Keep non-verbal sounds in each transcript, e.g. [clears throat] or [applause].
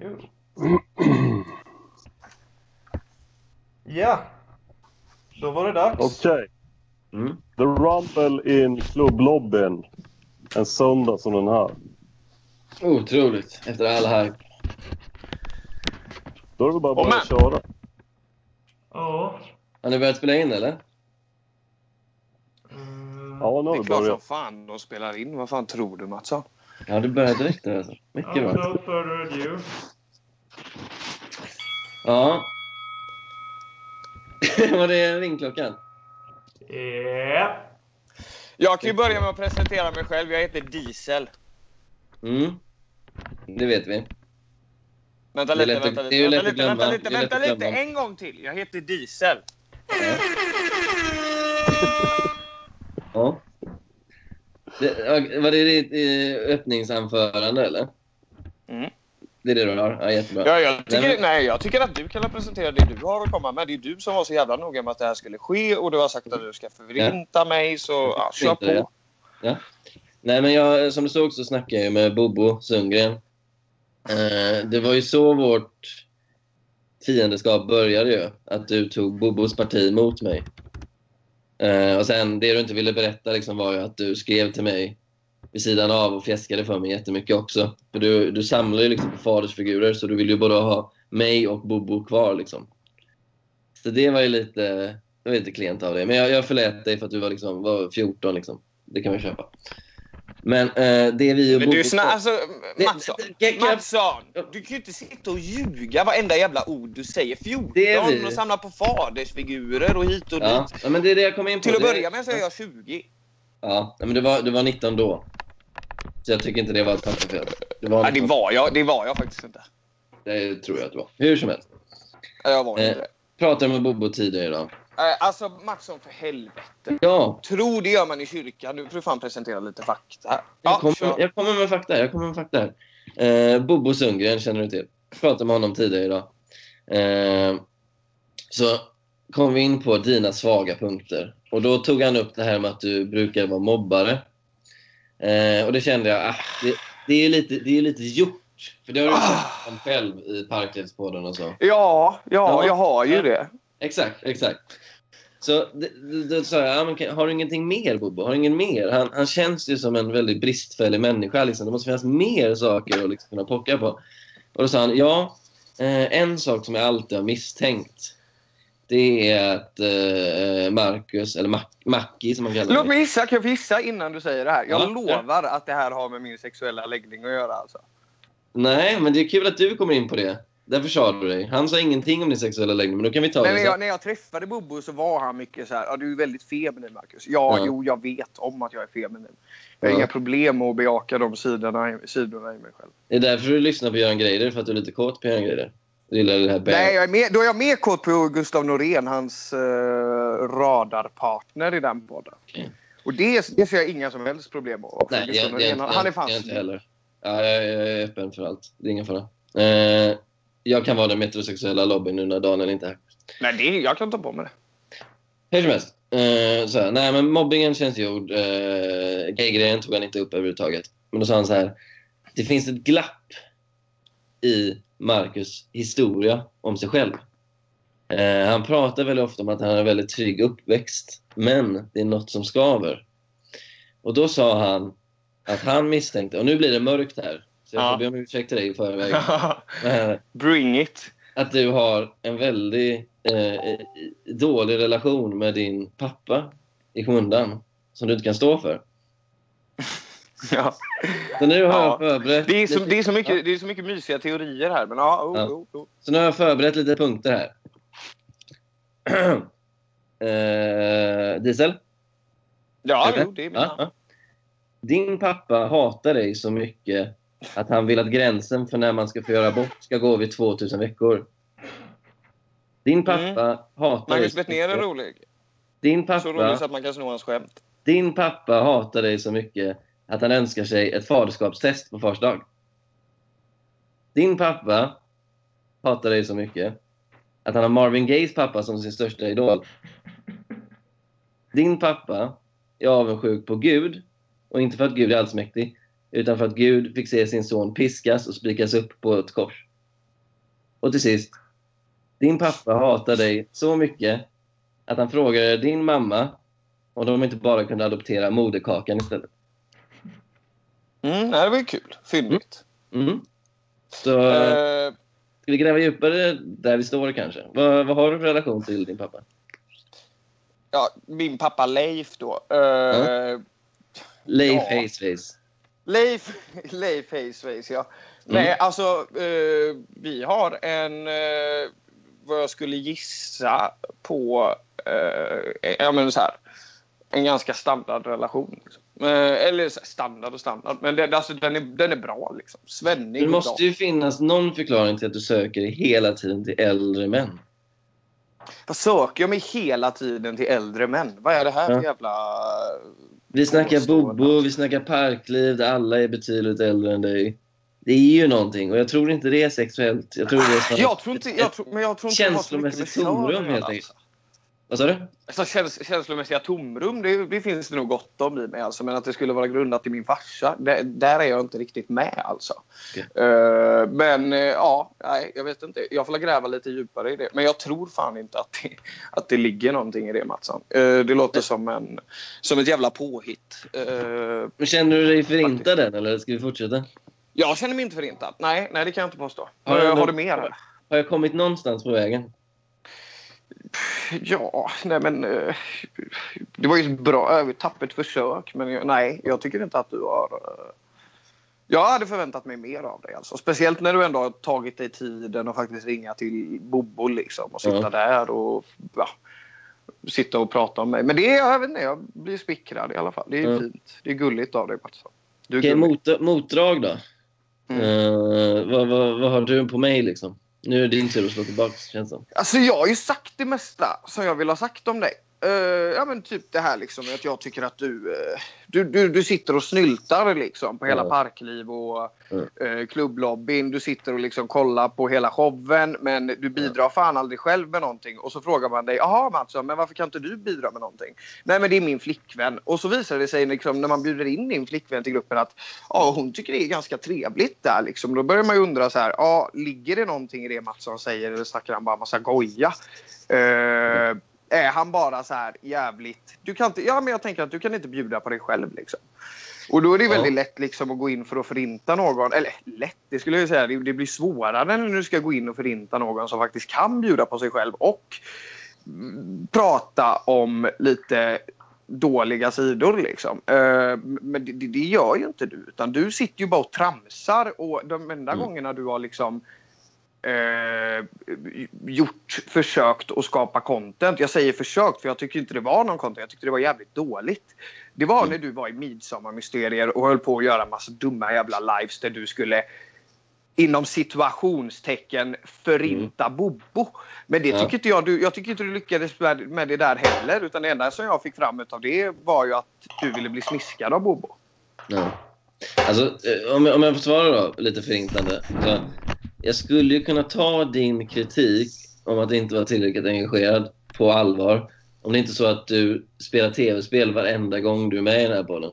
Jo. [clears throat] Ja. Då var det dags. Okej. Mm. The Rumble in klubblobbyn. En söndag som den här. Otroligt, efter all hype. Då är det bara att börja köra. Ja. Har ni börjat spela in eller? Mm. Ja, nu Det har är vi klart som börjat. fan de spelar in. Vad fan tror du Mattsson? Ja, du börjar direkt nu alltså. Mycket bra. Without further ado. Ja. [laughs] Var det ringklockan? Ja. Jag kan ju börja med att presentera mig själv. Jag heter Diesel. Mm. Det vet vi. Vänta lite, lätt vänta det lite, vänta lite, vänta lite, vänta lite. En gång till. Jag heter Diesel. Ja. Det, ja, var det ditt eh, öppningsanförande eller? Mm. Det är det du har? Ja, jättebra. Ja, jag tycker, Nej, nej, men- jag tycker att du kan presentera det du har att komma med. Det är du som var så jävla noga med att det här skulle ske och du har sagt att du ska förinta mig. Så ja, kör på. Ja. Nej, men jag, som du såg så snackade jag med Bobo Sundgren. Eh, det var ju så vårt fiendeskap började ju. Att du tog Bobos parti mot mig. Eh, och sen, det du inte ville berätta liksom var ju att du skrev till mig vid sidan av och fjäskade för mig jättemycket också. För du, du samlar ju liksom på fadersfigurer så du vill ju både ha mig och Bobo kvar liksom. Så det var ju lite, det var lite klent av dig. Men jag, jag förlät dig för att du var, liksom, var 14 liksom. Det kan man köpa. Men eh, det vi Men du snä, alltså, Det- Mattsson. det- Mattsson! Du kan ju inte sitta och ljuga varenda jävla ord du säger. 14 Det är vi. och samla på fadersfigurer och hit och Ja, dit. ja, men det är det jag kom in på. Till att Det- börja med så är jag 20. Ja, men du var, du var 19 då. Så jag tycker inte det var ett. Du var Ja, det 19. var jag, det var jag faktiskt inte. Det tror jag att det var. Hur som helst. Ja, Jag var Eh. inte det. Pratade med Bobo tidigare idag. Eh, Alltså Mattsson, för helvete. Ja, Tro det gör man i kyrkan. Nu får du fan presentera lite fakta. här. jag Ja, kommer, jag kommer med fakta. Jag kommer med fakta. Eh, Bobo Sundgren känner du till. Pratade med honom tidigare idag. Eh, så kom vi in på dina svaga punkter. Och då tog han upp det här med att du brukar vara mobbare. Eh, och det kände jag, ah, det, det är lite, det är lite gjort. För det har du Ah. sagt om själv i Parklivspodden och så. Ja, ja, Ja. jag har ju Ja. det. Exakt, exakt. Så då sa jag, ja, men har du ingenting mer Bobo? Har du ingen mer? Han, han känns ju som en väldigt bristfällig människa. Liksom. Det måste finnas mer saker att liksom kunna pocka på. Och då sa han, ja, eh, en sak som jag alltid har misstänkt. Det är att eh, Marcus, eller Mac, Mackie som han kallar Låt mig. gissa, kan jag gissa innan du säger det här? Jag Ja. lovar att det här har med min sexuella läggning att göra alltså. Nej, men det är kul att du kommer in på det. Därför sa du dig. Han sa ingenting om din sexuella läggning, men då kan vi ta det men sen. jag, när jag träffade Bobo så var han mycket så här, ja du är väldigt feminin Marcus. Ja, Ja. jo jag vet om att jag är feminin. Jag har Ja. inga problem med att bejaka de sidorna, sidorna i mig själv. Det är därför du lyssnar på Göran Greider, för att du är lite kåt på Göran Greider. Du gillar det här Nej, jag är mer, då är jag mer kåt på Gustav Norén, hans uh, radarpartner i den podden. Okej. Och det, det ser jag inga som helst problem med. Nej, jag, Norén, jag, han är jag, fan jag inte snygg. heller. Ja, jag, jag är öppen för allt. Det är ingen fara. Eh, jag kan vara den metrosexuella lobbyn nu när Daniel inte är här. Nej, det, jag kan ta på mig det. Hur som helst. Eh, så här, nej, men mobbingen känns gjord. Eh, Gay-grejen tog han inte upp överhuvudtaget. Men då sa han så här. Det finns ett glapp i Marcus historia om sig själv. Eh, han pratar väldigt ofta om att han har en väldigt trygg uppväxt. Men det är något som skaver. Och då sa han att han misstänkte, och nu blir det mörkt här. Så jag Ja. får be om ursäkt till dig i förväg. Eh, [laughs] Bring it. att du har en väldigt eh, dålig relation med din pappa i skymundan som du inte kan stå för. [laughs] Ja. Så nu har Ja. jag förberett Det, är så, lite, det, är så mycket, det är så mycket mysiga teorier här. Men ja, oh, Ja. oh, oh. så nu har jag förberett lite punkter här. [clears throat] eh, diesel? ja jo, det är Ja, mina. ja. Din pappa hatar dig så mycket att han vill att gränsen för när man ska få göra abort ska gå vid 2000 veckor. Din pappa Mm. hatar Magnus Betnér är rolig. Din Så rolig pappa så att man kan sno hans skämt. Din pappa hatar dig så mycket att han önskar sig ett faderskapstest på fars dag. Din pappa hatar dig så mycket att han har Marvin Gayes pappa som sin största idol. Din pappa är avundsjuk på Gud, och inte för att Gud är allsmäktig, utan för att Gud fick se sin son piskas och spikas upp på ett kors. Och till sist. Din pappa hatar dig så mycket att han frågade din mamma om de inte bara kunde adoptera moderkakan istället. Mm, det var ju kul. Fyndigt. Mm. Så Eh, ska vi gräva djupare där vi står kanske? Vad, vad har du för relation till din pappa? ja, min pappa Leif då. Eh, Leif Ja. Haceface. Leif, Leif Haceface, ja. Nej, alltså eh, vi har en, eh, vad jag skulle gissa på, eh, ja men så här, en ganska standard relation. Liksom. Eh, eller standard och standard, men det, alltså, den, är, den är bra liksom. Svennig Det måste ju finnas någon förklaring till att du söker hela tiden till äldre män. Vad söker jag mig hela tiden till äldre män? Vad är det här Ja. för jävla... Vi snackar. Bobo, vi snackar parkliv där alla är betydligt äldre än dig. Det är ju någonting och jag tror inte det är sexuellt. Jag tror det är snarare Jag tror inte, jag tror, men jag tror inte det har så mycket med Känslomässigt tomrum, helt enkelt. Vad sa du? Alltså, käns känslomässiga tomrum, det, det finns det nog gott om i mig. Alltså, men att det skulle vara grundat i min farsa, det, där är jag inte riktigt med. Alltså. Okej. Eh, men eh, ja, nej, jag vet inte. Jag får gräva lite djupare i det. Men jag tror fan inte att det, att det ligger någonting i det, Mattsson. Eh, det låter som, en, som ett jävla påhitt. Men Känner du dig förintad än eller ska vi fortsätta? jag känner mig inte förintad. Nej, nej, det kan jag inte påstå. Har Har, du har någon- du mer? Har jag kommit någonstans på vägen? Ja, nej men... eh, Det var ju ett bra, tappert försök. Men jag, nej, jag tycker inte att du har... eh, Jag hade förväntat mig mer av dig. Alltså. Speciellt när du ändå har tagit dig tiden och faktiskt ringa till Bobo liksom, och sitta Ja. där och ja, sitta och prata om mig. Men det är, jag vet inte, jag blir smickrad i alla fall. Det är Ja. fint. Det är gulligt av dig är Okej, mot, motdrag då? Mm. Eh, vad, vad, vad har du på mig liksom? Nu är det din tur att slå tillbaka känns det som. Alltså jag har ju sagt det mesta som jag vill ha sagt om dig. Eh, ja men typ det här liksom att jag tycker att du, eh, du, du, du sitter och snyltar liksom på hela Ja. Parkliv och Mm. uh, klubblobbyn. Du sitter och liksom kollar på hela showen men du bidrar fan aldrig själv med någonting. Och så frågar man dig, jaha Mattsson, men varför kan inte du bidra med någonting? Nej men det är min flickvän. Och så visar det sig liksom, när man bjuder in din flickvän till gruppen att ja, hon tycker det är ganska trevligt där. Liksom. Då börjar man ju undra så här, ja, ligger det någonting i det Mattsson säger eller snackar han bara massa goja? Eh, är han bara så här jävligt... Du kan inte, ja, men jag tänker att du kan inte bjuda på dig själv. Liksom. Och då är det Ja. väldigt lätt liksom, att gå in för att förinta någon. Eller lätt, det skulle jag säga. Det, blir svårare när du ska gå in och förinta någon som faktiskt kan bjuda på sig själv och prata om lite dåliga sidor. Liksom. Eh, men det, det, det gör ju inte du. Utan du sitter ju bara och tramsar. Och de enda Mm. gångerna du har liksom eh, gjort, försökt att skapa content. Jag säger försökt för jag tycker inte det var någon content. Jag tyckte det var jävligt dåligt. Det var Mm. när du var i Midsommarmysterier och höll på att göra massa dumma jävla lives där du skulle inom situationstecken förinta Bobo. Men det Mm. Ja. tycker inte jag. Du, jag tycker inte du lyckades med, med det där heller. Utan det enda som jag fick fram av det var ju att du ville bli smiskad av Bobo. Ja. Alltså, eh, om jag, om jag får svara då, lite förintande. Så, jag skulle ju kunna ta din kritik om att inte vara tillräckligt engagerad på allvar. Om det inte är så att du spelar tv-spel varenda gång du är med i den här podden.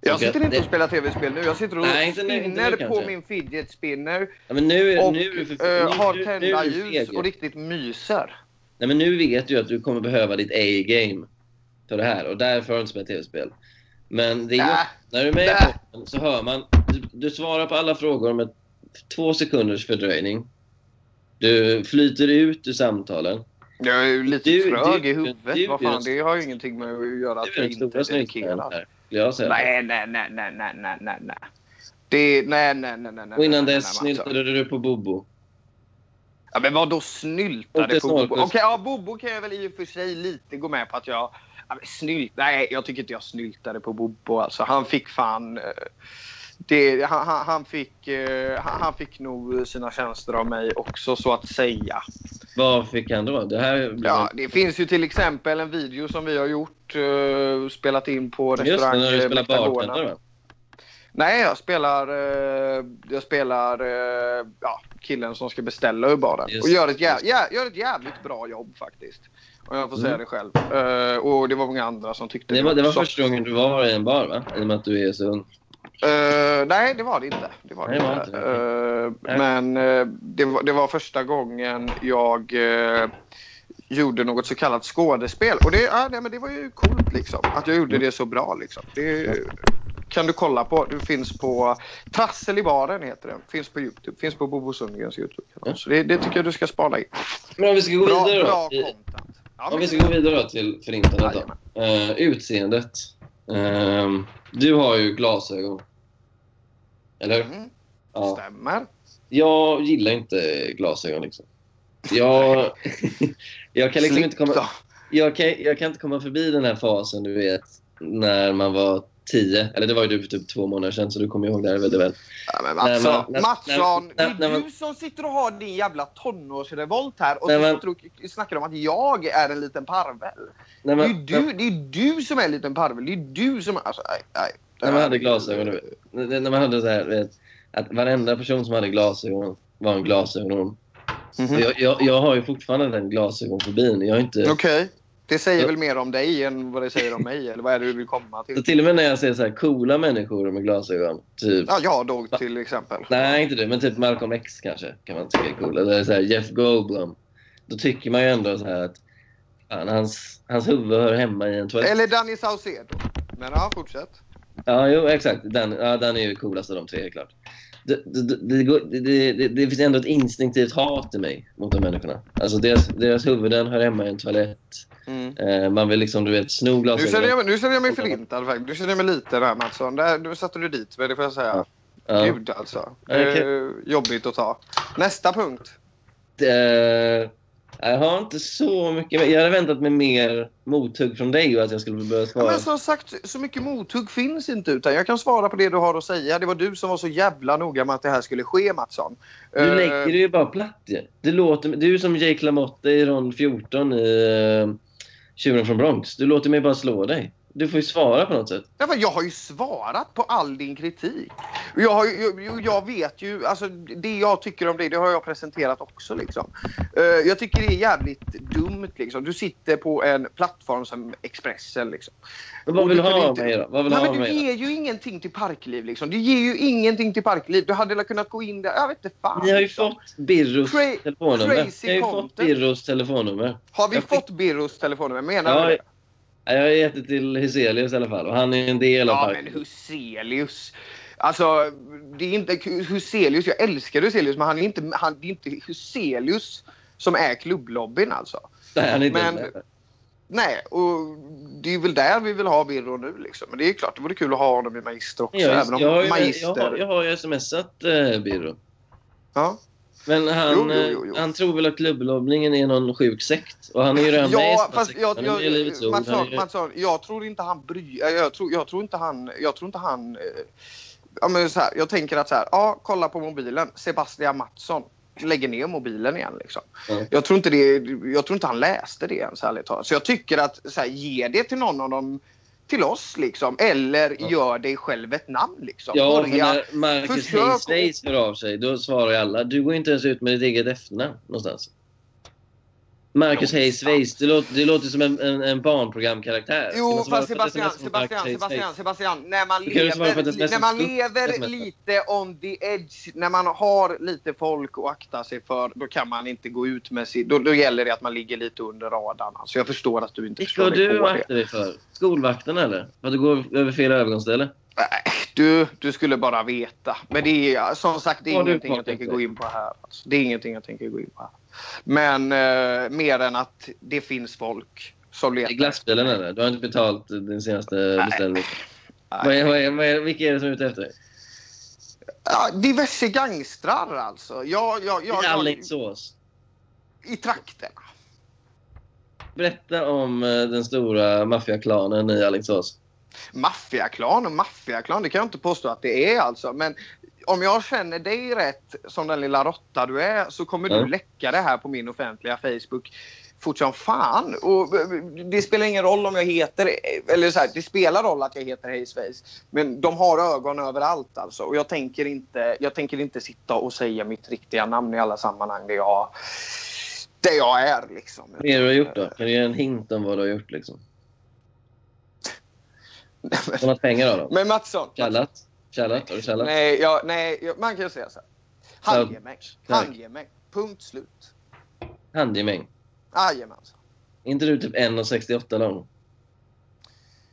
Jag sitter inte det- och spelar tv-spel nu. Jag sitter och Nej, inte nu, inte nu spinner på min fidget spinner. Ja, nu, Och nu, för, nu, har tända ljus och riktigt myser. Nej, men nu vet du att du kommer behöva ditt A-game för det här och därför har du inte spelat tv-spel. Men det är Nä. när du är med i podden så hör man, du, du svarar på alla frågor med två sekunders fördröjning. Du flyter ut ur samtalen. Jag är ju lite Du- trög du- i huvudet. du- Vad fan, det har ju ingenting med att göra att jag inte säga. Nej, nej, nej, nej, nej, nej, nej. Det, nej, nej, nej, nej, nej. Och innan dess snyltade du på Bobo. Ja, men vadå snyltade på Bobo? Okej, ja, Bobo kan jag väl i och för sig lite gå med på att jag... Ja, snylt, nej, jag tycker inte jag snyltade på Bobo. Alltså, han fick fan... Det, han, han, fick, eh, han, fick nog sina tjänster av mig också, så att säga. Vad fick han då? Det här blir Ja, det finns ju till exempel en video som vi har gjort, eh, spelat in på Just det, restaurang när du eh, spelar bartender? Nej, jag spelar, jag spelar ja, killen som ska beställa ur baren. Just och gör ett, jä- det. jä- gör ett jävligt bra jobb faktiskt. Om jag får säga Mm. det själv. Och det var många andra som tyckte Det var, det var också. första gången du var i en bar va? I och med att du är så ung. Eh, nej, det var det inte. Det var det Nej, det var inte. Nej. men eh, det, var, det var första gången jag gjorde något så kallat skådespel. Och det, ja, nej, men det var ju coolt liksom. Att jag gjorde det så bra liksom. Det kan du kolla på. Det finns på Trassel i baren heter det. Finns på Youtube. Finns på Bobo Sundgrens Youtube-kanal. Så det, det tycker jag du ska spana in. Men om vi ska gå Bra, vidare bra då. i- content. Ja, Om vi ska gå vidare då till Förintandet då. Eh, utseendet. Ehm, du har ju glasögon. Eller? Mm, Ja. Stämmer. Jag gillar inte glasögon liksom. Jag, [laughs] jag kan liksom inte komma... Jag kan, jag kan inte komma förbi den här fasen, du vet, när man var tio. Eller det var ju du för typ två månader sedan, så du kommer ihåg det här väldigt väl. Ja, men Nej, Mattsson, men- nej, Mattsson nej, det är nej, men- du som sitter och har din jävla tonårsrevolt här och Nej, men- snackar om att jag är en liten parvel. När Det är du, det är du som är en liten parvel. Det är du som... Alltså, nej, nej. när man hade glasögon. När man hade så här, vet, att varenda person som hade glasögon var en glasögon. Mhm. Och Jag, jag, jag har ju fortfarande den glasögonfobin. Jag har inte... Okej. Det säger Ja. väl mer om dig än vad det säger om mig? Eller vad är det du vill komma Så till? till och med när jag ser så här coola människor med glasögon, typ... Ja, jag då till exempel. Nej, inte du, men typ Malcolm X kanske kan man tycka är cool. Eller så här Jeff Goldblum. Då tycker man ju ändå så här att fan, hans, hans huvud hör hemma i en toalett. Eller Danny Saucedo. Men ja, fortsätt. Ja, jo, exakt. Den, ja, den är ju coolast av de tre, helt klart. Det, det, det, det, det, det, det finns ändå ett instinktivt hat i mig mot de människorna. Alltså deras, deras huvuden hör hemma i en toalett. Mm. Eh, man vill liksom, du vet, sno Nu känner, glasögonen. jag, nu känner jag mig förintad faktiskt. Nu känner jag mig lite där Mattsson. Där, nu satte du dit mig, det får jag säga. Ja. Gud alltså. Okej. Eh, jobbigt att ta. Nästa punkt. Eh, jag har inte så mycket. Jag hade väntat mig mer mothugg från dig och att jag skulle börja Ja, svara. men som sagt, så mycket mothugg finns inte utan jag kan svara på det du har att säga. Det var du som var så jävla noga med att det här skulle ske Mattsson. Du Eh, lägger det ju bara platt ju. Det låter, du är som Jake LaMotta i rond 14 i uh, Tjuren från Bronx. Du låter mig bara slå dig. Du får ju svara på något sätt. Ja, jag har ju svarat på all din kritik. Jag, har, jag, jag vet ju, alltså det jag tycker om dig, det har jag presenterat också liksom. Eh, jag tycker det är jävligt dumt liksom. Du sitter på en plattform som Expressen liksom. Men vad vill du ha inte- mig då? Vad vill Nej, ha men du mig då? ger ju ingenting till Parkliv liksom. Du ger ju ingenting till Parkliv. Du hade väl kunnat gå in där, jag vet inte fan. Ni har ju liksom. fått Birros Cra- telefonnummer. crazy Ni har ju content. fått Birros telefonnummer. Har vi Jag fick- fått Birros telefonnummer? Menar Ja, du det? Jag har gett det till Hyselius i alla fall. Och han är en del av Ja, parken. men Huselius. Alltså, det är inte Huselius. Jag älskar Huselius, men han är inte, han, det är inte Huselius som är klubblobbyn alltså. Nej, han är inte men-. Nej, och det är väl där vi vill ha Birro nu liksom. Men det är klart, det vore kul att ha honom i Magister också. Jag, även jag, om har ju, Magister... jag, har, jag har ju smsat eh, Birro. Ja. Men han, Jo, jo, jo, eh, han tror väl att klubblobbningen är någon sjuk sekt. Och han är ju redan med i Ja, fast jag, i Livets jag, Ord. Matsson, är ju- Matsson, jag tror inte han bryr jag, tror, jag tror inte han... Jag tror inte han... eh, Ja, men så här, jag tänker att så här, ja, kolla på mobilen. Sebastian Mattsson lägger ner mobilen igen. Liksom. Ja. Jag, tror inte det, jag tror inte han läste det ens ärligt talat. Så jag tycker att så här, ge det till någon av dem, till oss liksom. Eller Ja. gör dig själv ett namn liksom. Ja, Börja- när Marcus Hayes Face hör av sig, då svarar ju alla. Du går inte ens ut med ditt eget efternamn någonstans. Marcus Jo, Hayes. Face, det låter, det låter som en, en, en barnprogramkaraktär. Jo, fast Sebastian, Sebastian, Sebastian? Sebastian, när man lever, när man lever lite on the edge, när man har lite folk att akta sig för, då kan man inte gå ut med sitt, då, då gäller det att man ligger lite under radarn. Så jag förstår att du inte Vilka förstår dig du aktat dig för? Skolvakten eller? För att du går över fel övergångsställe? Nej, du, du skulle bara veta. Men det är som sagt det är ingenting jag tänker gå in på här. Alltså. Det är ingenting jag tänker gå in på här. Men eh, mer än att det finns folk som I letar. glassbilen eller? Du har inte betalt din senaste beställning? Nej. Vad är, vad är, vad är, vilka är det som är ute efter dig? Ja, diverse gangstrar alltså. Jag, jag, jag, I Alingsås. I trakterna. Berätta om eh, den stora maffiaklanen i Alingsås. Maffiaklan och maffiaklan, det kan jag inte påstå att det är alltså. Men om jag känner dig rätt som den lilla råtta du är så kommer Ja. du läcka det här på min offentliga Facebook fort som fan. Och det spelar ingen roll om jag heter, eller så här, det spelar roll att jag heter Hazeface. Men de har ögon överallt alltså. Och jag tänker inte, jag tänker inte sitta och säga mitt riktiga namn i alla sammanhang där jag, där jag är liksom. Vad är det du har gjort då? Kan du ge en hint om vad du har gjort liksom? [laughs] Tjänat pengar av dem? Men Mattsson, Kallat? Källat? Har du källat? Nej, ja, nej jag, man kan ju säga så här. Handgemäng. Handgemäng. Punkt slut. Handgemäng. Jajamensan. Är inte du typ 1,68 lång?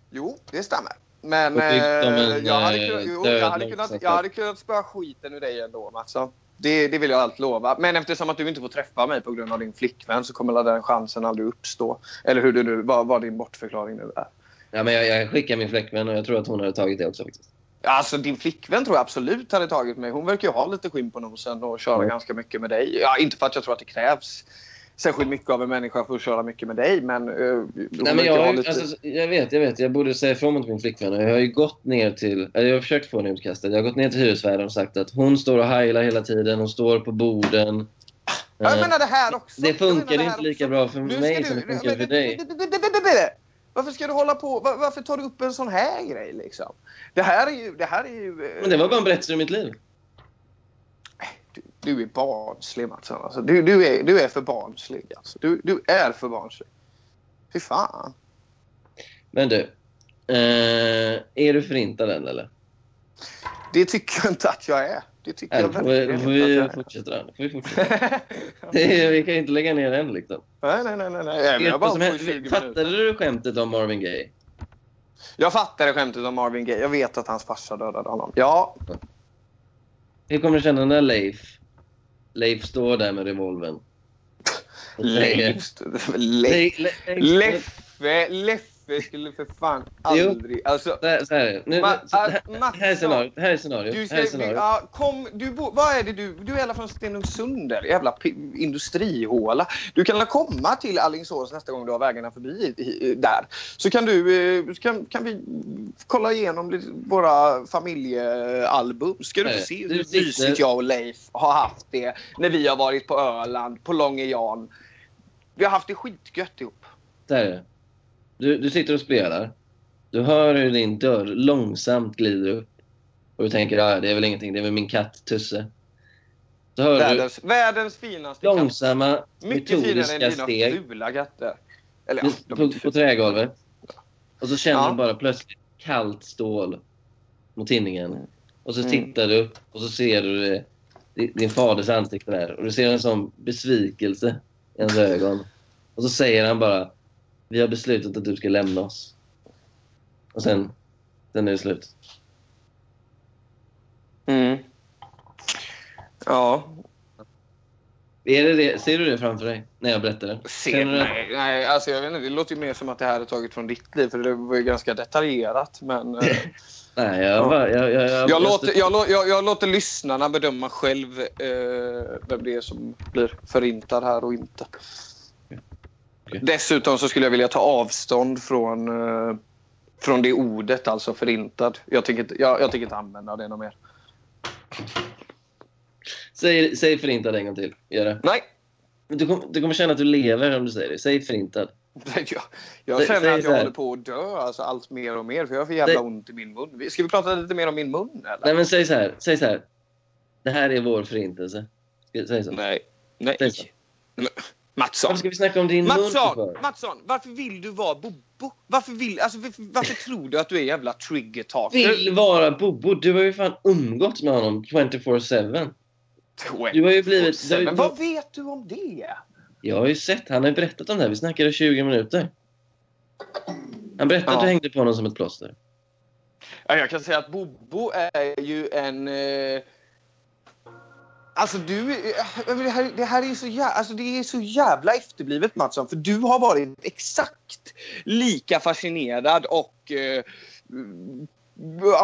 Jo, det stämmer. Men de eh, en, jag, hade eh, kunnat, jo, död jag, hade kunnat, långsamt? jag hade kunnat spöa skiten ur dig ändå Mattsson. Det, det vill jag allt lova. Men eftersom att du inte får träffa mig på grund av din flickvän så kommer den chansen aldrig uppstå. Eller hur du nu, vad, vad din bortförklaring nu är. Ja, men jag, jag skickar min flickvän och jag tror att hon hade tagit det också faktiskt. Alltså din flickvän tror jag absolut hade tagit mig. Hon verkar ju ha lite skinn på nosen och köra Mm. ganska mycket med dig. Ja, inte för att jag tror att det krävs särskilt mycket av en människa för att köra mycket med dig. Men, uh, Nej, men jag, lite... alltså, jag vet, jag vet. Jag borde säga ifrån mot min flickvän. Jag har ju gått ner till... Eller jag har försökt få henne utkastad. Jag har gått ner till hyresvärden och sagt att hon står och heilar hela tiden. Hon står på borden. Ja, jag Eh, menar det här också. det funkar inte lika bra för mig som det funkar för dig. Varför ska du hålla på? var- Varför tar du upp en sån här grej liksom? Det här är ju... Det här är ju eh, Men det var bara en berättelse ur mitt liv. du, du är barnslig Mattsson. Alltså, du, du, är, du är för barnslig. Alltså. Du, du är för barnslig. Fy fan. Men du. Eh, är du förintad än eller? Det tycker jag inte att jag är. Det tycker Eller jag får vi, verkligen får vi jag är. fortsätta? då? Får vi fortsätta? [laughs] Det [laughs] vi kan ju inte lägga ner än liksom. Nej, nej, nej. nej, nej. Jag, bara vad som på hände? 20 minuter. Fattade du skämtet om Marvin Gaye? jag fattade skämtet om Marvin Gaye. Jag vet att hans farsa dödade honom. Ja, Hur kommer du känna när Leif, Leif står där med revolvern? [laughs] Och säger- Leif. Leif. Le- Leffe skulle för fan [laughs] aldrig... Alltså, Så här, så här, är det. nu, Ma- så, ah, här, Mattsson. här är scenariot. Här är scenariot. du Här är scenariot. ja, kom, du, bo, vad är det du... Du är alla från Stenungsund jävla industrihåla. Du kan komma till Alingsås nästa gång du har vägarna förbi i- där. Så kan du... eh, Kan, kan vi kolla igenom våra familjealbum. Ska du få se hur mysigt jag och Leif har haft det när vi har varit på Öland, på Långe Jan. Vi har haft det skitgött ihop. Här är det. Du, du sitter och spelar. Du hör hur din dörr långsamt glider upp. Och du tänker ja, det är väl ingenting, det är väl min katt Tusse. Så hör du Världens, världens finaste katt. långsamma, Mycket finare än dina steg fula katter. Eller, ja, på, på trägolvet. Och så känner Ja. du bara plötsligt kallt stål mot tinningen. Och så Mm. tittar du upp och så ser du det, din- din faders ansikte där. Och du ser en sån besvikelse i hans ögon. Och så säger han bara Vi har beslutat att du ska lämna oss. Och sen, sen är det slut. Mm. Ja. Är det det, ser du det framför dig när jag berättar det? Nej, nej, alltså jag vet inte, det låter ju mer som att det här är taget från ditt liv. För det var ju ganska detaljerat. Men [laughs] eh, Nej, jag, bara, jag, jag, jag, jag, låter, jag, lå- jag, jag låter lyssnarna bedöma själv eh, vem det är som blir förintad här och inte. Dessutom så skulle jag vilja ta avstånd från, eh, från det ordet, alltså förintad. Jag tänker inte, jag, jag tänker inte använda det något mer. Säg, säg förintad en gång till. Gör det. Nej, Du, kom, du kommer känna att du lever om du säger det. Säg förintad. [laughs] jag, jag känner säg att jag håller på att dö alltså, allt mer och mer. För jag har för jävla Säg- ont i min mun. Ska vi prata lite mer om min mun eller? Nej men säg så här. Säg så här. Det här är vår förintelse. Säg så. Nej. Nej. Säg så. Men, Mattsson. Varför ska vi snacka om din mun Mattsson, för? Matsson, varför vill du vara Bobo? Varför, vill, alltså, varför, tror du att du är jävla trigger talker? Vill vara Bobo. Du har ju fan umgåtts med honom 24-7. Du har ju blivit- du Men vad vet du om det? Jag har ju sett. Han har ju berättat om det här. Vi snackade 20 minuter. Han berättade att Ja. du hängde på honom som ett plåster. Ja, jag kan säga att Bobo är ju en... Eh... Alltså du, eh, det här, det här är så jävla, alltså det är så jävla efterblivet Mattsson. För du har varit exakt lika fascinerad och eh,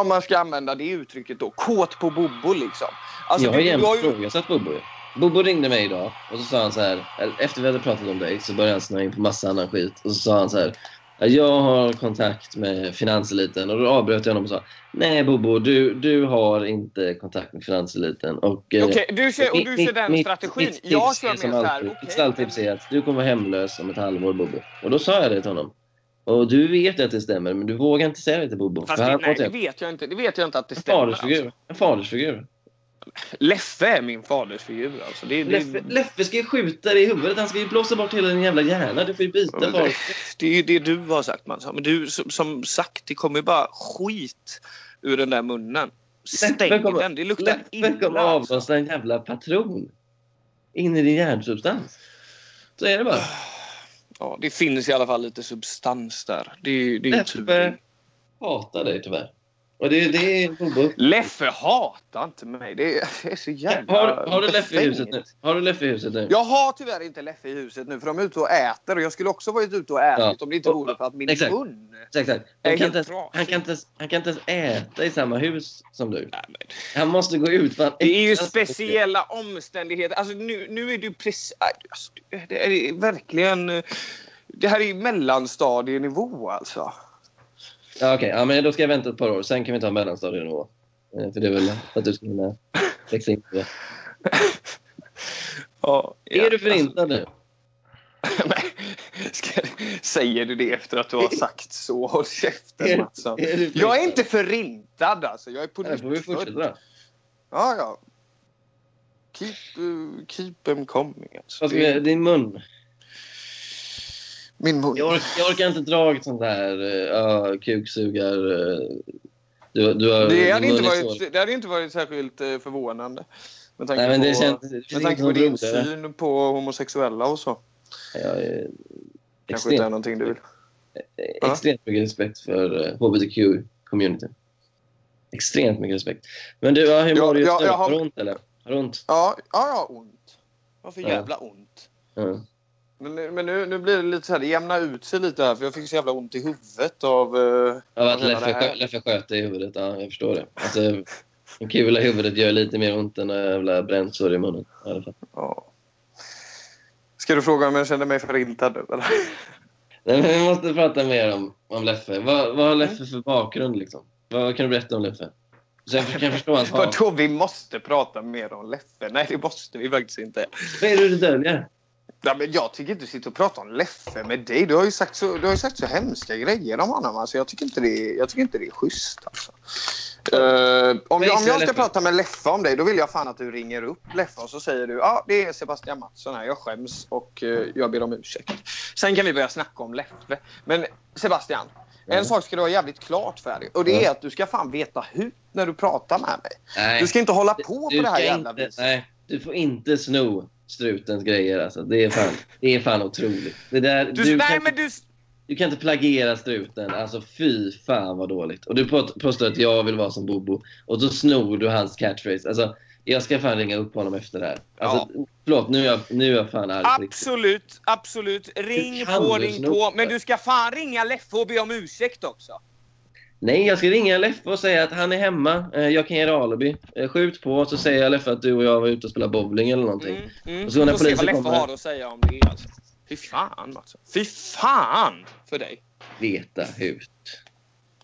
om man ska använda det uttrycket då, kåt på Bobo liksom. Alltså, jag har jämt ifrågasatt Bobo. Bobo ringde mig idag och så sa han så här, efter vi hade pratat om dig så började han snöa in på massa annan skit och så sa han så här jag har kontakt med finanseliten och då avbröt jag honom och sa Nej Bobo, du, du har inte kontakt med finanseliten. Och, eh, Okej, du ser, och du mitt- ser den mitt- strategin. Mitt tips jag kör mer så här, alltid, mitt stalltips är att du kommer vara hemlös om ett halvår Bobo. Och då sa jag det till honom. Och du vet att det stämmer men du vågar inte säga det till Bobo. Fast det, nej, det vet jag inte. Det vet jag inte att det en stämmer. fadersfigur. Alltså. En fadersfigur. Leffe är min fadersfigur. Alltså. Det, det, Leffe, Leffe ska ju skjuta dig i huvudet. Han ska ju blåsa bort hela din jävla hjärna. Du får ju byta det, far. det är ju det du har sagt Mansson. Men du, som, som sagt, det kommer ju bara skit ur den där munnen. Leffe kommer- den. Det luktar Leffe kommer illa. avlossa Alltså. en jävla patron in i din hjärnsubstans. Så är det bara. Ja, det finns i alla fall lite substans där. Det, det är ju. Leffe hatar dig tyvärr. Och det, det är Bobo. Leffe hatar inte mig. Det är, det är så jävla Har, har du Leffe i befängt. huset nu? Har du Leffe i huset nu? Jag har tyvärr inte Leffe i huset nu för de är ute och äter och jag skulle också varit ute och ätit Ja. om det inte vore för att min Exakt. mun... Exakt, kan, inte han, kan inte han kan inte ens äta i samma hus som du. Nej, men Han måste gå ut. för Det är ju speciella omständigheter. Alltså nu, nu är du precis... Alltså, det är verkligen... Det här är mellanstadienivå alltså. Ja, Okej, ja, men då ska jag vänta ett par år. Sen kan vi ta mellanstadienivå. Eh, För det är väl att du ska hinna växa in det. Ja, Är du förintad nu? [laughs] Nej, ska, säger du det efter att du har sagt så? Håll käften förintad? Jag är inte förintad alltså. Jag är på Ja, då får vi nytt fortsätta. Ja, ja. Keep, uh, keep them coming. Alltså. Din mun. Min mun. Jag, ork, jag orkar inte dra ett sånt där uh, kuksugar... Uh, du, du har, Det hade, inte varit, det hade inte varit särskilt eh, förvånande. Med tanke Nej, men det på, känns- det med tanke på din roligare. syn på homosexuella och så. Jag är Kanske inte är någonting du vill. extremt mycket respekt för hbtq-communityn. Extremt mycket respekt. Men du, ja, hur mår du just nu? har- du ont eller? Har du ont? Ja, ja, jag har ont. Jag har för Ja. jävla ont. Ja. Men, nu- men nu, nu blir det lite så här, det jämnar ut sig lite här för jag fick så jävla ont i huvudet av... eh, Av att Leffe, Leffe sköt i huvudet, ja jag förstår det. Alltså, en kula i huvudet gör lite mer ont än jävla brännsår i munnen. I alla fall. Ja. Ska du fråga om jag känner mig förintad eller? Nej, men vi måste prata mer om, om Leffe. Vad, vad har Mm. Leffe för bakgrund liksom? Vad kan du berätta om Leffe? Så jag kan förstå hans [laughs] hat. Vadå, vi måste prata mer om Leffe? Nej, det måste vi faktiskt inte. Vad är det du döljer? Ja, men jag tycker inte sitta och prata om Leffe med dig. Du har ju sagt så, du har sagt så hemska grejer om honom. Alltså, jag, tycker inte det, är- jag tycker inte det är schysst. Alltså. Eh, om, jag, om jag ska prata med Leffe om dig, då vill jag fan att du ringer upp Leffe och så säger du ja, det är Sebastian Mattsson här. Jag skäms och eh, jag ber om ursäkt. Sen kan vi börja snacka om Leffe. Men Sebastian, en sak ska du ha jävligt klart för dig. Och det är Ja. att du ska fan veta hur när du pratar med mig. Nej. Du ska inte hålla på Du på det här jävla inte, viset. nej, du får inte sno strutens grejer alltså. Det är fan, det är fan otroligt. Det där, Du, du, nej, kan, du... du kan inte plagiera struten. Alltså fy fan vad dåligt. Och du påstår att jag vill vara som Bobo. Och så snor du hans catchphrase. Alltså, jag ska fan ringa upp honom efter det här. Alltså, Förlåt, nu är, jag, nu är jag fan arg. Absolut, absolut. Ring på, ring på. Men du ska fan ringa Leffe och be om ursäkt också. Nej, jag ska ringa Leffe och säga att han är hemma. Eh, Jag kan ge dig alibi. Eh, Skjut på så säger jag Leffe att du och jag var ute och spelade bowling eller någonting. Mm, mm. Och så när Får se polisen vad Leffe kommer- har att säga om det. Alltså. Fy fan, Mats. Fy fan för dig. Veta hut.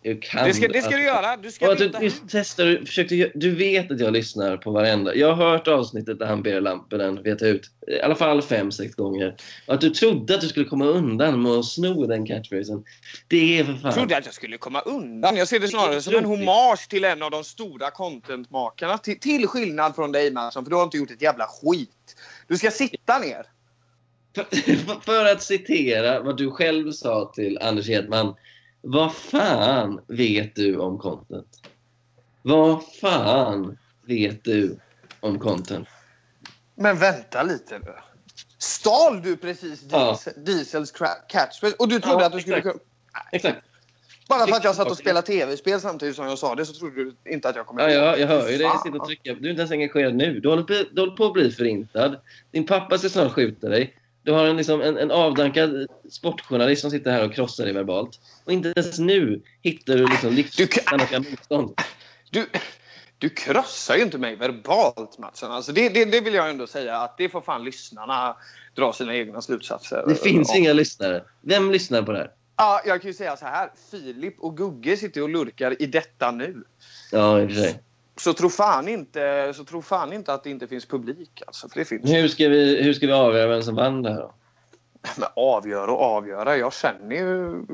Kan Det ska, det ska du göra. Du ska veta du, testar, du, försökte, du vet att jag lyssnar på varenda. Jag har hört avsnittet där han ber lamporna veta ut. I alla fall fem, sex gånger. Och att du trodde att du skulle komma undan med att sno den catchphrasen. Det är för fan... Jag trodde att jag skulle komma undan. Jag ser det snarare som en hommage till en av de stora contentmakarna. Till, till skillnad från dig Mattsson, för du har inte gjort ett jävla skit. Du ska sitta ner. För, [laughs] för att citera vad du själv sa till Anders Hedman. Vad fan vet du om content? Vad fan vet du om content? Men vänta lite nu. Stal du precis Ja. Diesel, Diesels catchphrase? Och du trodde Ja, att du skulle kunna... Exakt. Bara för att jag satt och spelade tv-spel samtidigt som jag sa det så trodde du inte att jag kommer Ja, ihåg. jag, hör ju dig sitta och trycka. Du är inte ens engagerad nu. Du håller, på, du håller på att bli förintad. Din pappa ska snart skjuta dig. Du har en, liksom, en, en avdankad sportjournalist som sitter här och krossar dig verbalt. Och inte ens nu hittar du liksom livsnödvändiga motstånd. Du, du krossar ju inte mig verbalt Mattsson. Alltså det, det, det vill jag ändå säga att det får fan lyssnarna dra sina egna slutsatser. Det finns Ja. inga lyssnare. Vem lyssnar på det här? Ja, jag kan ju säga så här. Filip och Gugge sitter och lurkar i detta nu. Ja, i och för sig. Så tro fan inte, så tro fan inte att det inte finns publik. Alltså, för det finns. Hur ska vi, hur ska vi avgöra vem som vann det här då? Men avgöra och avgöra. Jag känner ju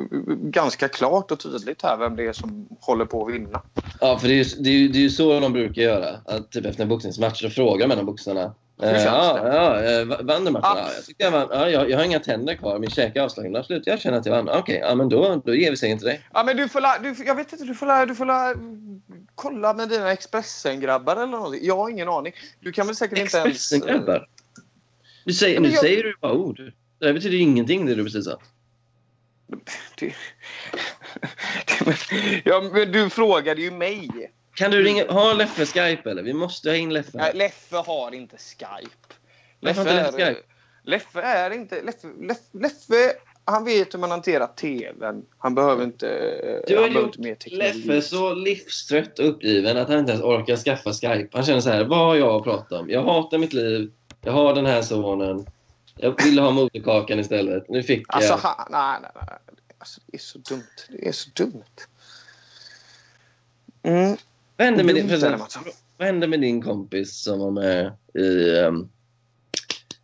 ganska klart och tydligt här vem det är som håller på att vinna. Ja, för det är ju, det är det är så de brukar göra. Att typ efter en boxningsmatch så frågar man de boxarna. Hur känns ja, det? ja, eh, va- vann du matchen? Ah. Ja, jag, tyckte jag, vann. Ja, jag, jag har inga tänder kvar, min käke är avslagen. Absolut, jag känner att jag vann. Okej, ja, men då, då ger vi segern till dig. Ja, men du får la, du, jag vet inte, du får la, du får la kolla med dina Expressen-grabbar eller någonting. Jag har ingen aning. Du kan väl säkert inte ens... Expressen-grabbar? Nu säger, Ja, nu jag- säger du bara ord. Det här betyder ingenting det du precis sa. Ja, men du frågade ju mig. Kan du ringa... Har Leffe Skype eller? Vi måste ha in Leffe. Nej, Leffe har inte Skype. Inte Leffe Skype? Leffe är inte... Leffe, Leffe, Leffe, han vet hur man hanterar TVn. Han behöver inte... Du han har gjort inte mer teknologi. Leffe så livstrött och uppgiven att han inte ens orkar skaffa Skype. Han känner så här, vad har jag att prata om? Jag hatar mitt liv. Jag har den här sonen. Jag ville ha moderkakan istället. Nu fick Alltså, jag... han, nej, nej, nej. Alltså, det är så dumt. Det är så dumt. Mm. Vad hände med din, vad hände med din kompis som var med i um,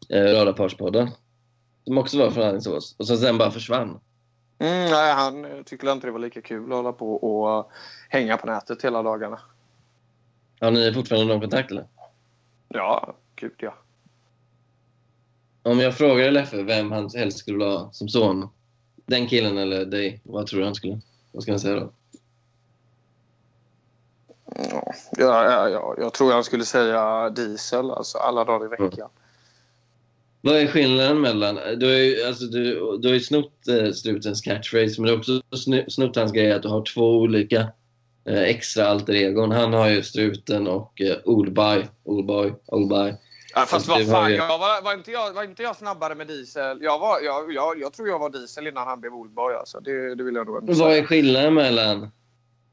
Radarparspodden? Som också var från Alingsås och som sen bara försvann. Mm, nej, han eh, tyckte inte det var lika kul att hålla på och eh, hänga på nätet hela dagarna. Har ni fortfarande någon kontakt eller? Ja, gud ja. Om jag frågade Leffe vem han helst skulle vilja ha som son, den killen eller dig, vad tror du han skulle? Vad ska han säga då? Ja, ja, ja, jag tror jag skulle säga diesel alltså alla dagar i veckan. Vad är skillnaden mellan... Du har ju, alltså, du, du har ju snott eh, strutens catchphrase, men du har också snott hans grej att du har två olika eh, extra alter egon. Han har ju struten och eh, Oldboy. Oldboy. Oldboy. Ja, fast Alltså, vad fan, ju- jag var, var, inte jag, var inte jag snabbare med diesel? Jag, var, jag, jag, jag tror jag var diesel innan han blev Oldboy. Alltså. Det, det vill jag nog ändå Vad är säga. skillnaden mellan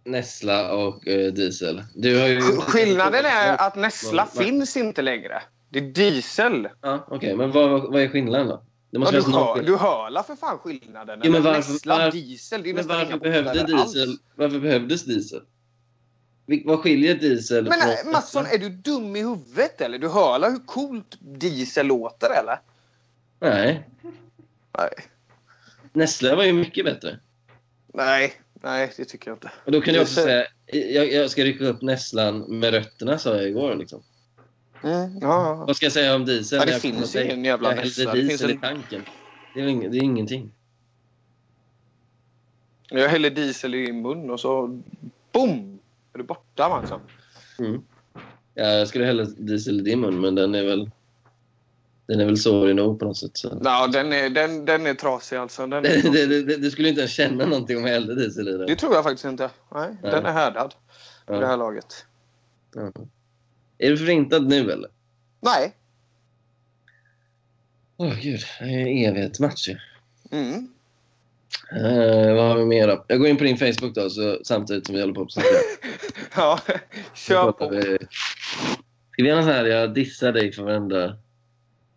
Nessla och eh, Diesel? Du har ju... Sk- Skillnaden är att Nessla Vad- finns inte längre. Det är diesel. Ja, Okej, men vad, vad är skillnaden då? Det Ja, måste du, finnas någon hör, du hör la för fan skillnaden? Jo, men varför- Nessla, varför- diesel. Det är Men varför behövde diesel, alls. varför behövdes diesel? Vad skiljer diesel Men nej, från Mattsson, är du dum i huvudet eller? Du hör la hur coolt diesel låter eller? Nej, Nej. Nessla var ju mycket bättre. Nej, nej det tycker jag inte. Och då kan jag också säga, jag, jag ska rycka upp Nesslan med rötterna sa jag igår. Liksom. Mm, ja, ja. Vad ska jag säga om diesel? Ja, det jag finns ju ingen jävla hällde Det diesel finns i en- tanken. Det är, ing- det är ingenting. Jag häller diesel i mun och så boom! Är du borta Mattsson? Mm. Ja, jag skulle hälla diesel i din mun, men den är väl den är väl sårig nog på något sätt. Så. Ja, den är, den, den är trasig alltså. Den Det, [laughs] är, det, det, du skulle inte ens känna någonting om jag hällde diesel i den. det tror jag faktiskt inte. Nej, Nej. den är härdad i det Ja. här laget. Ja. Är du förintad nu eller? Nej. Åh gud, det är en evighetsmatch ju. Mm. Eh, vad har vi mer då? Jag går in på din Facebook då, så, samtidigt som vi håller på att. [laughs] Ja, kör på. vi- Ska vi göra så här, jag dissar dig för varenda...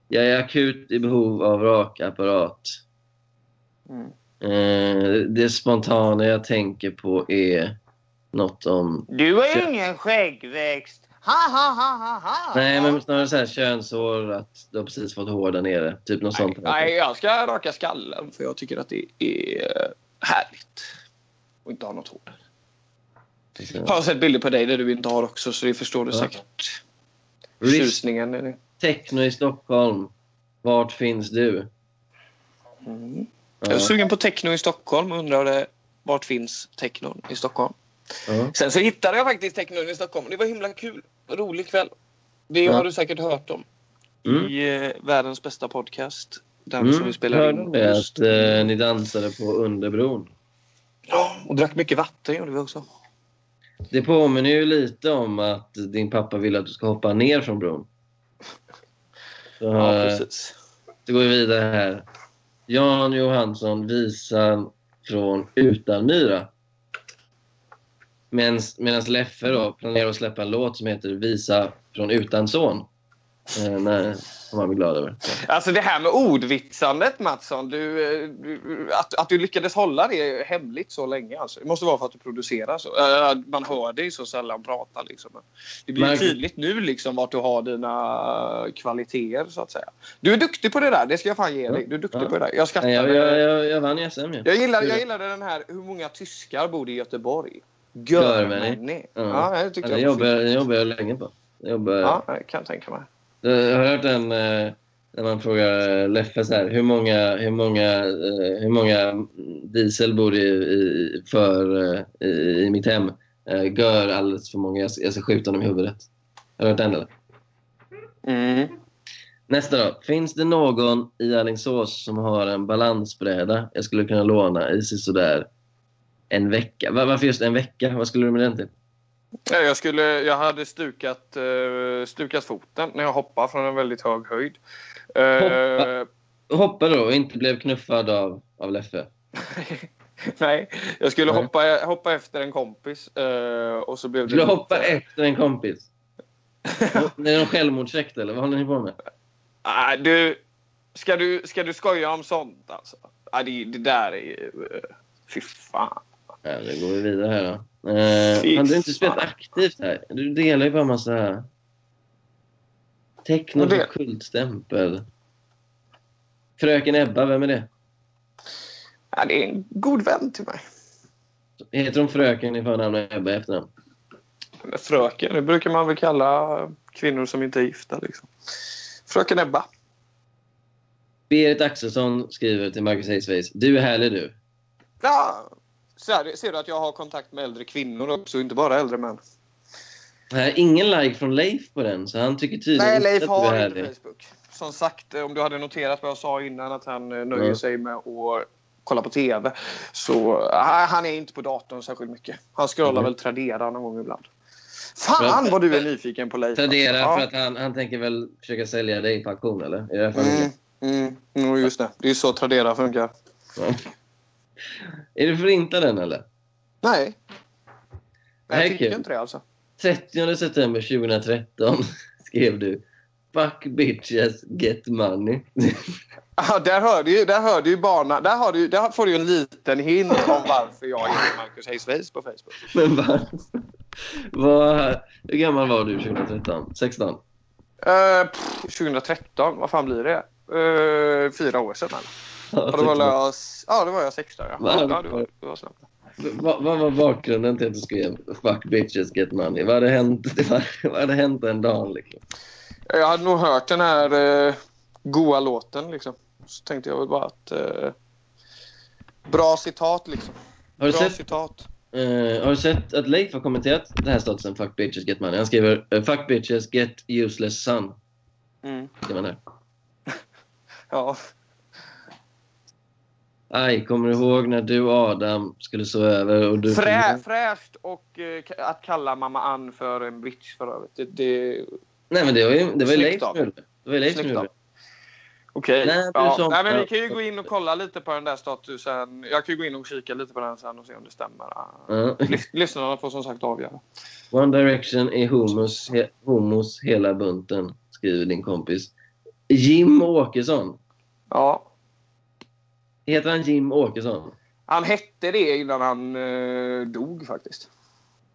Jag är akut i behov av rakapparat. Mm. Eh, det spontana jag tänker på är något om... Du har ju ingen skäggväxt. Ha, ha, ha, ha, ha. Nej, men snarare så här könshår, att du har precis fått hår där nere. Typ något Nej, sånt. nej, jag ska raka skallen för jag tycker att det är härligt. Och inte ha något hår. Jag har sett bilder på dig där du inte har också så det förstår du Ja. säkert. Risk Tjusningen. det. Techno i Stockholm. Vart finns du? Mm. Ja, Jag är sugen på techno i Stockholm och undrade vart finns technon i Stockholm. ja. Sen så hittade jag faktiskt technon i Stockholm. Det var himla kul. Rolig kväll. Det har du säkert hört om. Mm. I eh, världens bästa podcast. Den som Mm. vi spelar Hörde in. det, att eh, ni dansade på Underbron. Ja, och drack mycket vatten gjorde vi också. Det påminner ju lite om att din pappa vill att du ska hoppa ner från bron. Så, Ja, precis. så går vi vidare här. Jan Johansson, visan från Utanmyra. Medan Leffe då planerar att släppa en låt som heter Visa från Utanson. Eh, nej, som han blir glad över. Alltså det här med ordvitsandet Mattsson. Du, eh, du, att, att du lyckades hålla det hemligt så länge. Alltså. Det måste vara för att du producerar så. Äh, man hör dig så sällan prata. Liksom. Det blir Men- tydligt nu liksom vart du har dina kvaliteter så att säga. Du är duktig på det där. Det ska jag fan ge dig. Du är duktig Ja. på det där. Jag skrattar. Nej, jag, jag, jag, jag vann i SM ju. Jag gillar, jag gillade den här Hur många tyskar bor i Göteborg? Görmänni. Ja, Ja. jag var jobbar, jag länge på. Jobbar, Ja, det kan jag tänka mig. Jag har hört den eh, när man frågar Leffe så här, hur många, hur många, eh, hur många diesel bor i, i, för, eh, i, i mitt hem? eh, gör alldeles för många. Jag, jag ska skjuta honom i huvudet. Har du hört den eller? Mm. Nästa då. Finns det någon i Alingsås som har en balansbräda jag skulle kunna låna i sådär en vecka? Va- Varför just en vecka? Vad skulle du med den till? Ja, Jag, skulle, jag hade stukat, eh, stukat foten när jag hoppade från en väldigt hög höjd. Eh, Hoppa? Hoppa då och inte blev knuffad av, av Leffe. [laughs] nej, jag skulle Nej. hoppa, hoppa efter en kompis. eh, och så blev Du det skulle lite- hoppa efter en kompis. [laughs] Det är någon självmordsjekt eller? Vad håller ni på med? Nej, du, ska, du, ska du skoja om sånt alltså? Nej, det, det där är ju... eh, Fy fan. Ja, då går vi vidare här då. Eh, hade du inte spelat aktivt här? Du delar ju bara massa... Techno Och det- kultstämpel. Fröken Ebba, vem är det? Ja, det är en god vän till mig. Heter hon Fröken i förnamn och Ebba i efternamn? Men Fröken, det brukar man väl kalla kvinnor som inte är gifta. Liksom. Fröken Ebba. Berit Axelsson skriver till Marcus Hayesface. Du är härlig du. Ja, här, ser du att jag har kontakt med äldre kvinnor också, inte bara äldre män. Här, ingen like från Leif på den, så han tycker tydligen Nej, Leif har härlig. inte Facebook. Som sagt, eh, om du hade noterat vad jag sa innan att han eh, nöjer Ja. sig med att kolla på TV. Så eh, han är inte på datorn särskilt mycket. Han scrollar Mm. väl Tradera någon gång ibland. Fan vad du är nyfiken på Leif. Tradera alltså. för att han, han tänker väl försöka sälja dig på auktion, eller? Är det han Mm, mm, mm, just det. Det är så Tradera funkar. Ja. Är du förintad den, eller? Nej. Jag tycker kul. inte det alltså. 30 september 2013 [laughs] skrev du Fuck bitches, get money. [laughs] Ja, där hör du ju, där hör du ju barna, där, har du, där får du en liten hint om varför jag är Marcus Hayes på Facebook. [laughs] Men varför? Vad, hur gammal var du 2013? 16? Uh, pff, 2013, vad fan blir det? Uh, fyra år sedan eller? Ja, då var 16. jag, ja, då var jag 16 ja. Va? ja det var, det var snabbt. Vad, vad var bakgrunden till att du skrev Fuck bitches, get money? Vad hade hänt, [laughs] vad, vad hade hänt en dag? Liksom? Jag hade nog hört den här uh, goa låten liksom. Så tänkte jag väl bara att... eh, bra citat liksom. Har du, bra sett, citat. eh, har du sett att Leif har kommenterat den här statusen Fuck bitches, get money? Han skriver eh, Fuck bitches, get useless son. Mm. Skriver han här. [laughs] Ja. Aj, kommer du ihåg när du och Adam skulle sova över och du... Frä, fräscht och eh, att kalla mamma Ann för en bitch för övrigt. Det, det, Nej men det var ju, det var Leif som gjorde det. Var Leif som gjorde. Okej. Nej, du Ja. som- Nej, men vi kan ju gå in och kolla lite på den där statusen. Jag kan ju gå in och kika lite på den sen och se om det stämmer. Lys- Lyssnarna får som sagt avgöra. One Direction är homos, he, homos hela bunten, skriver din kompis. Jim Åkesson. Ja. Heter han Jim Åkesson? Han hette det innan han eh, dog faktiskt.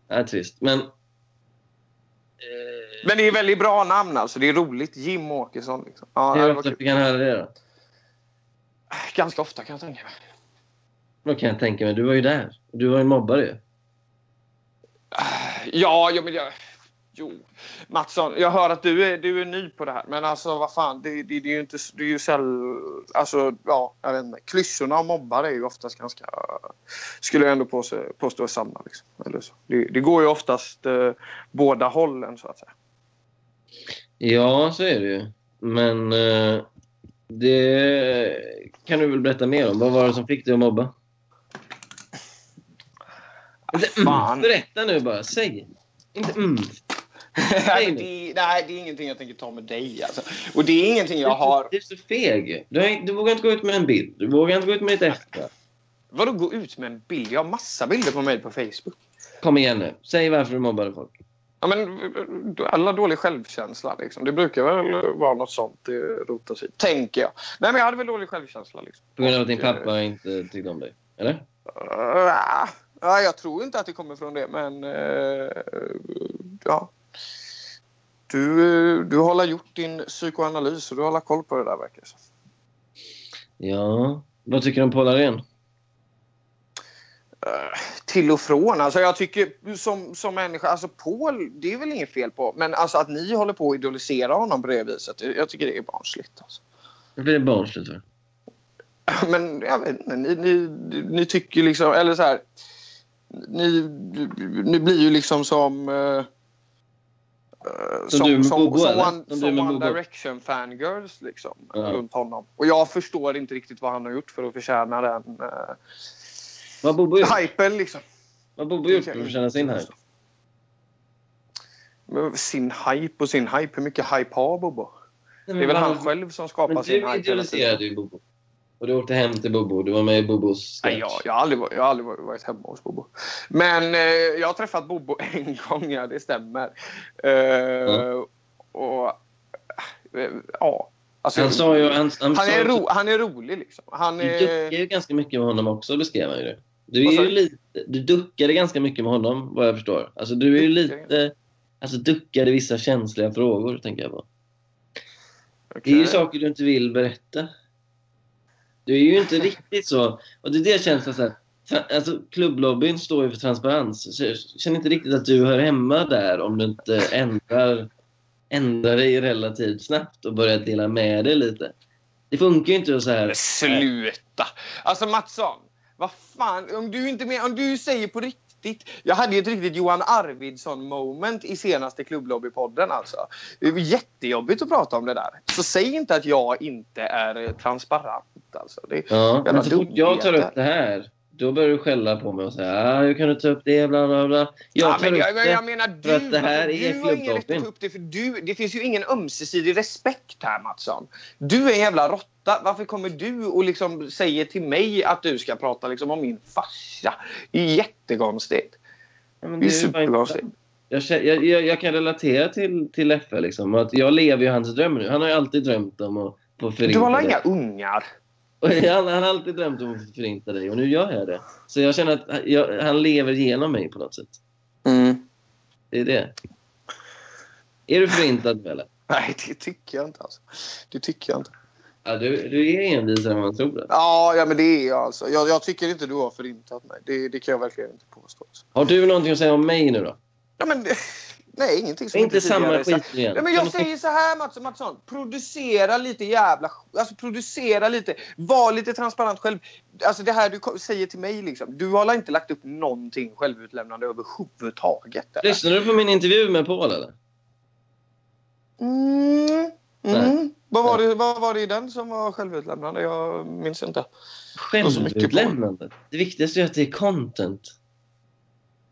Det är trist. Men... Eh, Men det är väldigt bra namn alltså. Det är roligt. Jim Åkesson. Liksom. Ja, hur ofta fick han höra det då? Ganska ofta kan jag tänka mig. Vad kan jag tänka mig? Du var ju där. Du var ju mobbare ju. Ja, ja men jag... Jo. Mattsson, jag hör att du är, du är ny på det här. Men alltså vad fan. Det, det, det är ju inte... Det är ju säll... Alltså, ja, jag vet inte. Klyschorna om mobbare är ju oftast ganska... Skulle jag ändå påstå, påstå är sanna. Liksom. Eller så. Det, det går ju oftast eh, båda hållen så att säga. Ja, så är det ju. Men eh, det kan du väl berätta mer om. Vad var det som fick dig att mobba? Fan. berätta nu bara. Säg. Inte mm. Nej, det, nej, det är ingenting jag tänker ta med dig. Alltså. Och det är ingenting jag har... Du är så feg. Du, du vågar inte gå ut med en bild. Du vågar inte gå ut med ditt efter. Vadå gå ut med en bild? Jag har massa bilder på mig på Facebook. Kom igen nu. Säg varför du mobbade folk. Ja, men, alla dålig självkänsla. Liksom. Det brukar väl vara något sånt det rotas i. Tänker jag. Nej, men jag hade väl dålig självkänsla. Liksom. På grund av att din Och, eh, pappa inte tyckte om dig. Eller? Uh, ja, jag tror inte att det kommer från det, men... eh, ja. Du, du har gjort din psykoanalys och du har koll på det där verkar det. Ja. Vad tycker du om Paul Arén? Eh, till och från. Alltså jag tycker som, som människa, alltså Paul, det är väl inget fel på. Men alltså att ni håller på att idolisera honom på det viset, jag tycker det är barnsligt. Alltså. Varför är det barnsligt för? Men jag vet inte, ni, ni, ni tycker liksom, eller så här. ni, ni blir ju liksom som... eh, Som du som, Bobo, som, eller? One, Som du som One. Direction fangirls liksom, Ja. runt honom. Och jag förstår inte riktigt vad han har gjort för att förtjäna den uh, Vad Bobo hypen. Liksom. Vad Bobo gjort för att förtjäna sin hype? Sin hype och sin hype. Hur mycket hype har Bobo? Det är väl han själv som skapar sin du hype. idoliserade tiden. ju Bobo. Och du åkte hem till Bobo. Du var med i Bobos Nej, sketch. jag, jag, har aldrig, varit- jag har aldrig varit- hemma hos Bobo. Men eh, jag har träffat Bobo [laughs] en gång, ja det stämmer. Och ja. Alltså, Han sa ju... Han, han, han, sa är ju ro, han är rolig liksom. Han Du duckade ju ganska mycket med honom också, beskrev han ju det. Du, är ju lite, du duckade ganska mycket med honom, vad jag förstår. Alltså, du är ju lite... Alltså duckade vissa känsliga frågor, tänker jag på. Det är ju saker du inte vill berätta. Du är ju inte riktigt så... Och det är det känns så här... Alltså, klubblobbyn står ju för transparens. Så jag känner inte riktigt att du hör hemma där om du inte ändrar, ändrar dig relativt snabbt och börjar dela med dig lite. Det funkar ju inte så här... Men sluta! Alltså Mattsson, vad fan. Om du, inte med, om du säger på riktigt. Jag hade ju ett riktigt Johan Arvidsson moment i senaste klubblobbypodden alltså. Det var jättejobbigt att prata om det där. Så säg inte att jag inte är transparent alltså. Det, Ja, så fort jag tar upp det här, då börjar du skälla på mig och säga ah, hur kan du ta upp det, bla bla bla. Jag ja, tar men upp jag, det. jag menar du, för att det här alltså, är du har ingen rätt att ta upp det för du, det finns ju ingen ömsesidig respekt här Mattsson. Du är en jävla råtta. Varför kommer du och liksom säger till mig att du ska prata liksom om min farsa? Det är jättekonstigt. Ja, Det är det är superkonstigt. jag, jag, jag, kan relatera till, till Leffe. Liksom, att jag lever ju hans dröm nu. Han har ju alltid drömt om att få Du förinta har dig. inga ungar? [laughs] Och Han, han har alltid drömt om att förinta dig och nu gör jag det. Så jag känner att jag, han lever genom mig på något sätt. Mm. Det är det. Är du förintad eller? [laughs] Nej, det tycker jag inte. Alltså. Det tycker jag inte. Ja, du, du är envisare än man tror. Ja, ja men det är jag alltså. Jag, jag tycker inte du har förintat mig. Det, det kan jag verkligen inte påstå. Alltså. Har du någonting att säga om mig nu då? Ja, men, nej, ingenting som Inte tidigare samma skit igen. Nej, men jag säger så här Mattsson, Mattsson. Producera lite jävla... Alltså producera lite. Var lite transparent själv. Alltså det här du säger till mig liksom. Du har inte lagt upp någonting självutlämnande överhuvudtaget? eller? Lyssnade du på min intervju med Paul eller? Mm. Mm. Vad, var det, vad var det i den som var självutlämnande? Jag minns inte. Självutlämnande. Det viktigaste är att det är content.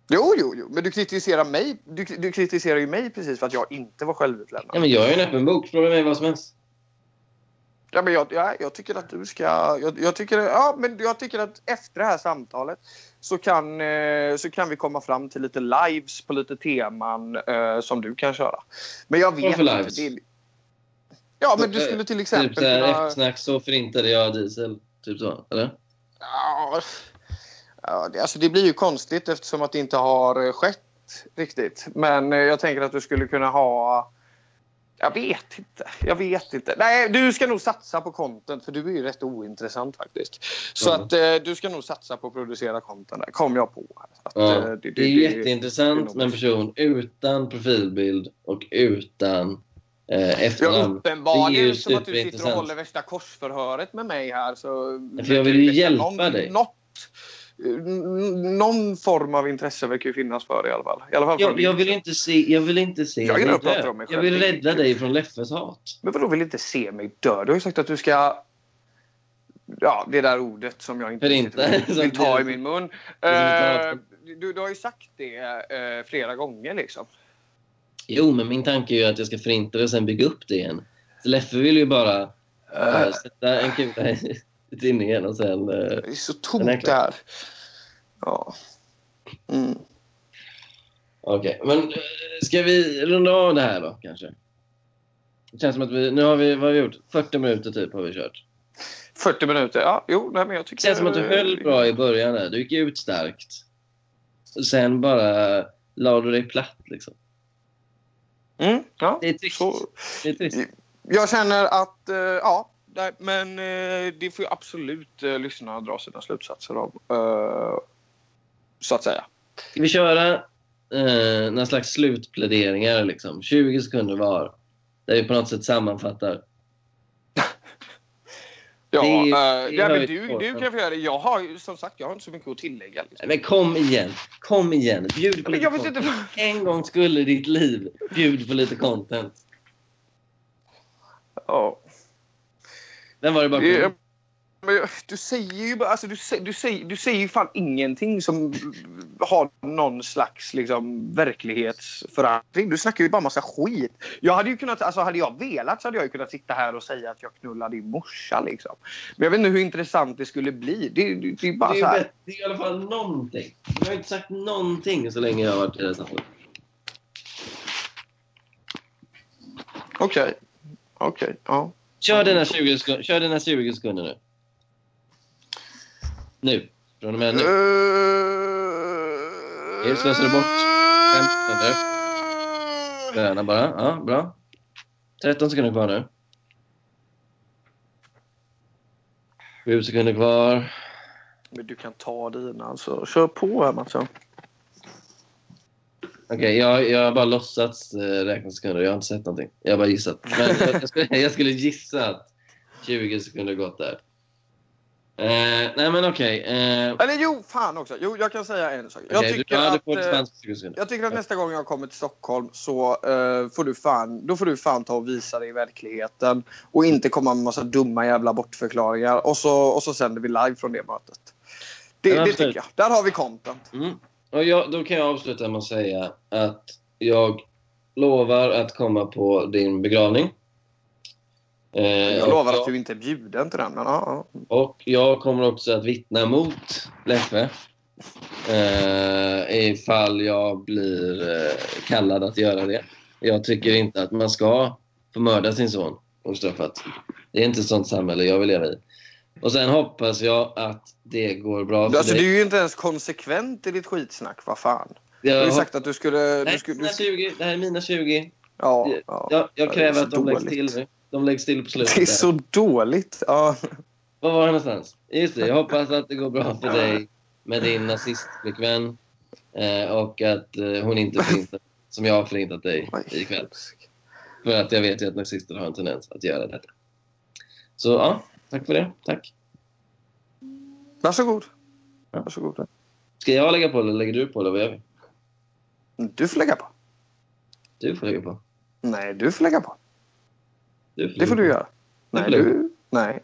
Jo, jo, jo. Men du kritiserar mig. Du, du kritiserar ju mig precis för att jag inte var självutlämnande. Ja, men jag är en öppen bok. Fråga mig vad som helst. Ja, men jag, ja, jag tycker att du ska... Jag, jag, tycker, ja, men jag tycker att efter det här samtalet så kan, eh, så kan vi komma fram till lite lives på lite teman eh, som du kan köra. Men jag vet inte. lives? Ja, men du skulle till exempel Typ såhär, kunna... eftersnack så förintade jag diesel. Typ så, eller? Ja, alltså det blir ju konstigt eftersom att det inte har eh, skett riktigt. Men eh, jag tänker att du skulle kunna ha... Jag vet inte. Jag vet inte. Nej, du ska nog satsa på content för du är ju rätt ointressant faktiskt. Så Mm. att eh, du ska nog satsa på att producera content. Där kom jag på. Att, Ja. eh, Det är ju jätteintressant det är med en person utan profilbild och utan eh, Ja, efternamn. Det är uppenbarligen som att du sitter och håller värsta korsförhöret med mig här. Så Ja, för jag vill ju det hjälpa någon, dig. Något, någon form av intresse verkar ju finnas för det i alla fall. I alla fall Jag, jag vill inte se, jag vill inte se Jag dig dö. om mig Jag vill rädda dig från Leffes hat. Men vadå vill inte se mig dö? Du har ju sagt att du ska... Ja, det där ordet som jag inte riktigt vill, [laughs] vill ta i min mun. hat. du, du har ju sagt det eh, flera gånger liksom. Jo, men min tanke är ju att jag ska förinta det och sen bygga upp det igen. Så Leffe vill ju bara eh, sätta en kula i, tinningen och sen... eh, Det är så tomt det här. Ja. Mm. Okej, men eh, ska vi runda av det här då kanske? Det känns som att vi... Nu har vi... Vad har vi gjort? 40 minuter typ har vi kört. 40 minuter. Ja, jo, nej, men jag Det tycker... känns som att du höll bra i början där. Du gick ut starkt. Och sen bara la du dig platt liksom. Mm, ja. Det är trist. Så, Det är trist. jag känner att, eh, ja, nej, men eh, det får ju absolut uh, lyssnarna dra sina slutsatser av. eh, så att säga. Ska vi köra eh, några slags slutpläderingar liksom? 20 sekunder var. Där vi på något sätt sammanfattar. [laughs] Ja, Det eh, det hör men du, du kan få göra det. Jag har som sagt jag har inte så mycket att tillägga. Liksom. Men kom igen. Kom igen. Bjud på lite content. inte. En gång skulle ditt liv. Bjud på lite content. Ja. Den var det bara på. Du säger ju bara, alltså, du, säger, du, säger, du säger ju fan ingenting som har någon slags liksom, verklighetsförankring. Du snackar ju bara massa skit. Jag hade ju kunnat, alltså hade jag velat så hade jag ju kunnat sitta här och säga att jag knullade din morsa liksom. Men jag vet inte hur intressant det skulle bli. Det, det, det är bara Det är, så ju här. det är i alla fall någonting. Jag har inte sagt någonting så länge jag har varit i det här samtalet. Okej. Okej, ja. Kör dina 20 sekunder, kör dina 20 sekunder nu. Nu. Från och med nu. Nu slösar du bort fem sekunder. Gröna bara. Ja, bra. 13 sekunder kvar nu. 7 sekunder kvar. Men du kan ta dina alltså. Kör på här Mattsson. Okej, jag, jag har bara låtsats eh, räkna sekunder. Jag har inte sett någonting. Jag har bara gissat. Men jag, jag, skulle, jag skulle gissa att 20 sekunder gått där. Eh, nej men okej. Eh, Eller jo, fan också. Jo, jag kan säga en sak. Jag okej, tycker du, ja, att... får eh, dispens på 20 sekunder. Jag tycker att nästa gång jag kommer till Stockholm så eh, får du fan, då får du fan ta och visa dig i verkligheten. Och inte komma med massa dumma jävla bortförklaringar. Och så, och så sänder vi live från det mötet. Det, Ja, det tycker jag. Där har vi content. Mm. Och jag, då kan jag avsluta med att säga att jag lovar att komma på din begravning. Eh, Jag lovar att du inte är bjuden till den. Men, ja, ja. Och jag kommer också att vittna mot Leffe. Eh, ifall jag blir eh, kallad att göra det. Jag tycker inte att man ska få mörda sin son ostraffat. Det är inte ett sånt samhälle jag vill leva i. Och sen hoppas jag att det går bra för Alltså, dig. du är ju inte ens konsekvent i ditt skitsnack. Vad fan. Du Jag har ju sagt att du skulle... Nej, Du skulle mina du, 20. Det här är mina 20. ja, ja. Jag, det kräver att de läggs dåligt. till nu. De läggs till på slutet. Det är där. så dåligt. Ja. Var var jag någonstans? Just det, jag hoppas att det går bra för dig med din nazistflickvän. Eh, och att eh, hon inte förintar, som jag har förintat dig ikväll. För att jag vet ju att nazister har en tendens att göra detta. Så ja, tack för det. Tack. Varsågod. Ja. Varsågod. Ska jag lägga på eller lägger du på eller vad gör vi? Du får lägga på. Du får lägga på. Nej, du får lägga på. Du Det får du göra. Nej, får du. du... Nej.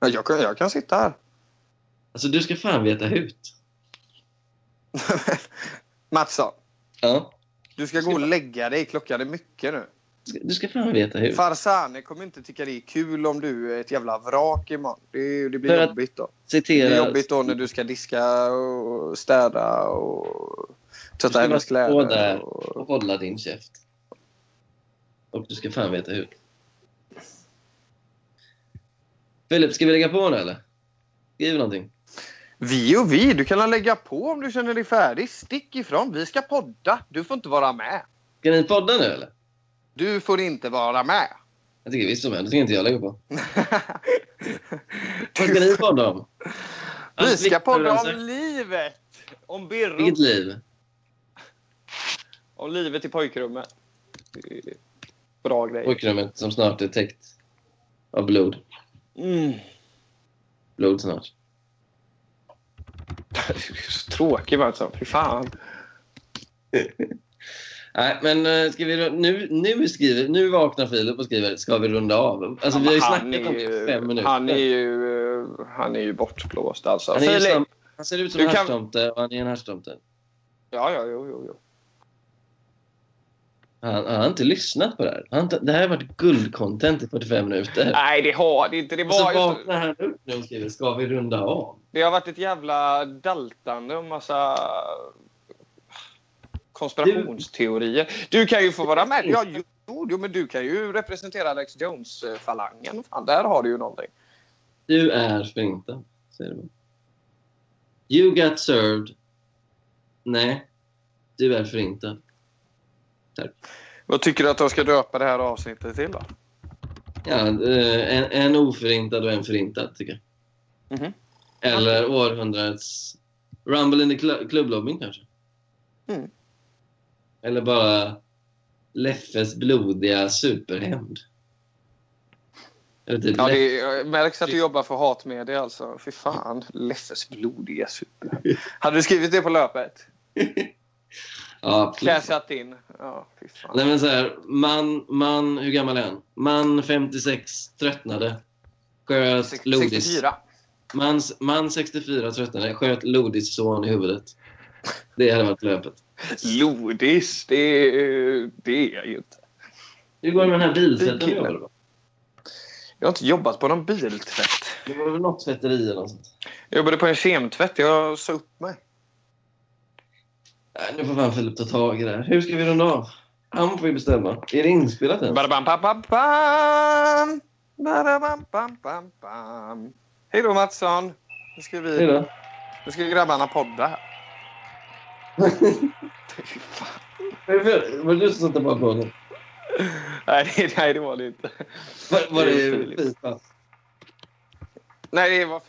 Ja, Jag kan, jag kan sitta här. Alltså du ska fan veta hut. [laughs] Mattsson, Ja. du ska gå och lägga dig. Klockan är mycket nu. Du ska- Du ska fan veta hut. Farsane kommer inte tycka det är kul om du är ett jävla vrak imorgon. Det, det blir jobbigt då. Det Citera... blir jobbigt då när du ska diska och städa och Du tvätta ska bara hennes stå kläder. där Och... och hålla din käft. Och du ska fan veta hut. Filip, ska vi lägga på nu eller? Skriv någonting. Vi och vi. Du kan lägga på om du känner dig färdig. Stick ifrån. Vi ska podda. Du får inte vara med. Ska ni podda nu eller? Du får inte vara med. Jag tycker visst som är. Det ska inte jag lägga på. [laughs] Vad ska ni podda om? vi Allt ska podda om sagt. livet. Om Birro. Vilket liv? Om livet i pojkrummet. Bra grej. Pojkrummet som snart är täckt av blod. Mm. Blod snart. [laughs] Du är så tråkig Mattsson. Fy fan. [laughs] Nej, men eh, ska vi nu, nu, skriver, nu vaknar Filip och skriver ska vi runda av? Alltså vi har ju snackat om ju, fem minuter. han är ju han är ju bortblåst alltså. Han, Filip. sam, han ser ut som en kan- haschtomte och han är en haschtomte. Ja, ja, jo, jo, jo. Han, han har inte lyssnat på det här. Han, det här har varit guldcontent i 45 minuter. Nej, det har det inte. Det, Och så var, vaknar han upp nu och skriver ska vi runda av? det har varit ett jävla daltande och massa konspirationsteorier. Du kan ju få vara med. Ja, jo, men du kan ju representera Alex Jones-falangen. Fan, där har du ju någonting. Du är förintad, säger du. You got served. Nej, du är förintad. Vad tycker du att de ska döpa det här avsnittet till då? Ja, eh, en, en oförintad och en förintad, tycker jag. Mhm. Eller århundradets Rumble in the cl- klubblobbyn, kanske. Mm. Eller bara Leffes blodiga superhämnd. Typ Ja, det märks att du jobbar för hatmedia alltså. Fy fan. Leffes blodiga super. Hade du skrivit det på löpet? [laughs] Ja. Cashat in? Ja, fy fan. Nej men så här, man, man, hur gammal är han? Man 56 tröttnade. Sköt Lodis. 64. Man, man 64 tröttnade. Sköt Lodis son i huvudet. Det hade varit löpet. Lodis, det, det är jag ju inte. Hur går det med den här biltvätten du jobbade på? Jag har inte jobbat på någon biltvätt. Det var väl något tvätteri eller något sånt? Jag jobbade på en kemtvätt. Jag sa upp mig. Nej, nu får fan Filip ta tag i det här. Hur ska vi runda av? Han får ju bestämma. Är det inspelat än? Badabam, bam, bam, bam. Badabam, bam, bam, bam. Hej då Mattsson. Nu ska vi, Hejdå. nu ska grabbarna podda här. Var det du som satte på applåden? Nej, det- nej, det var det inte. Var, var Det det va? Nej, det var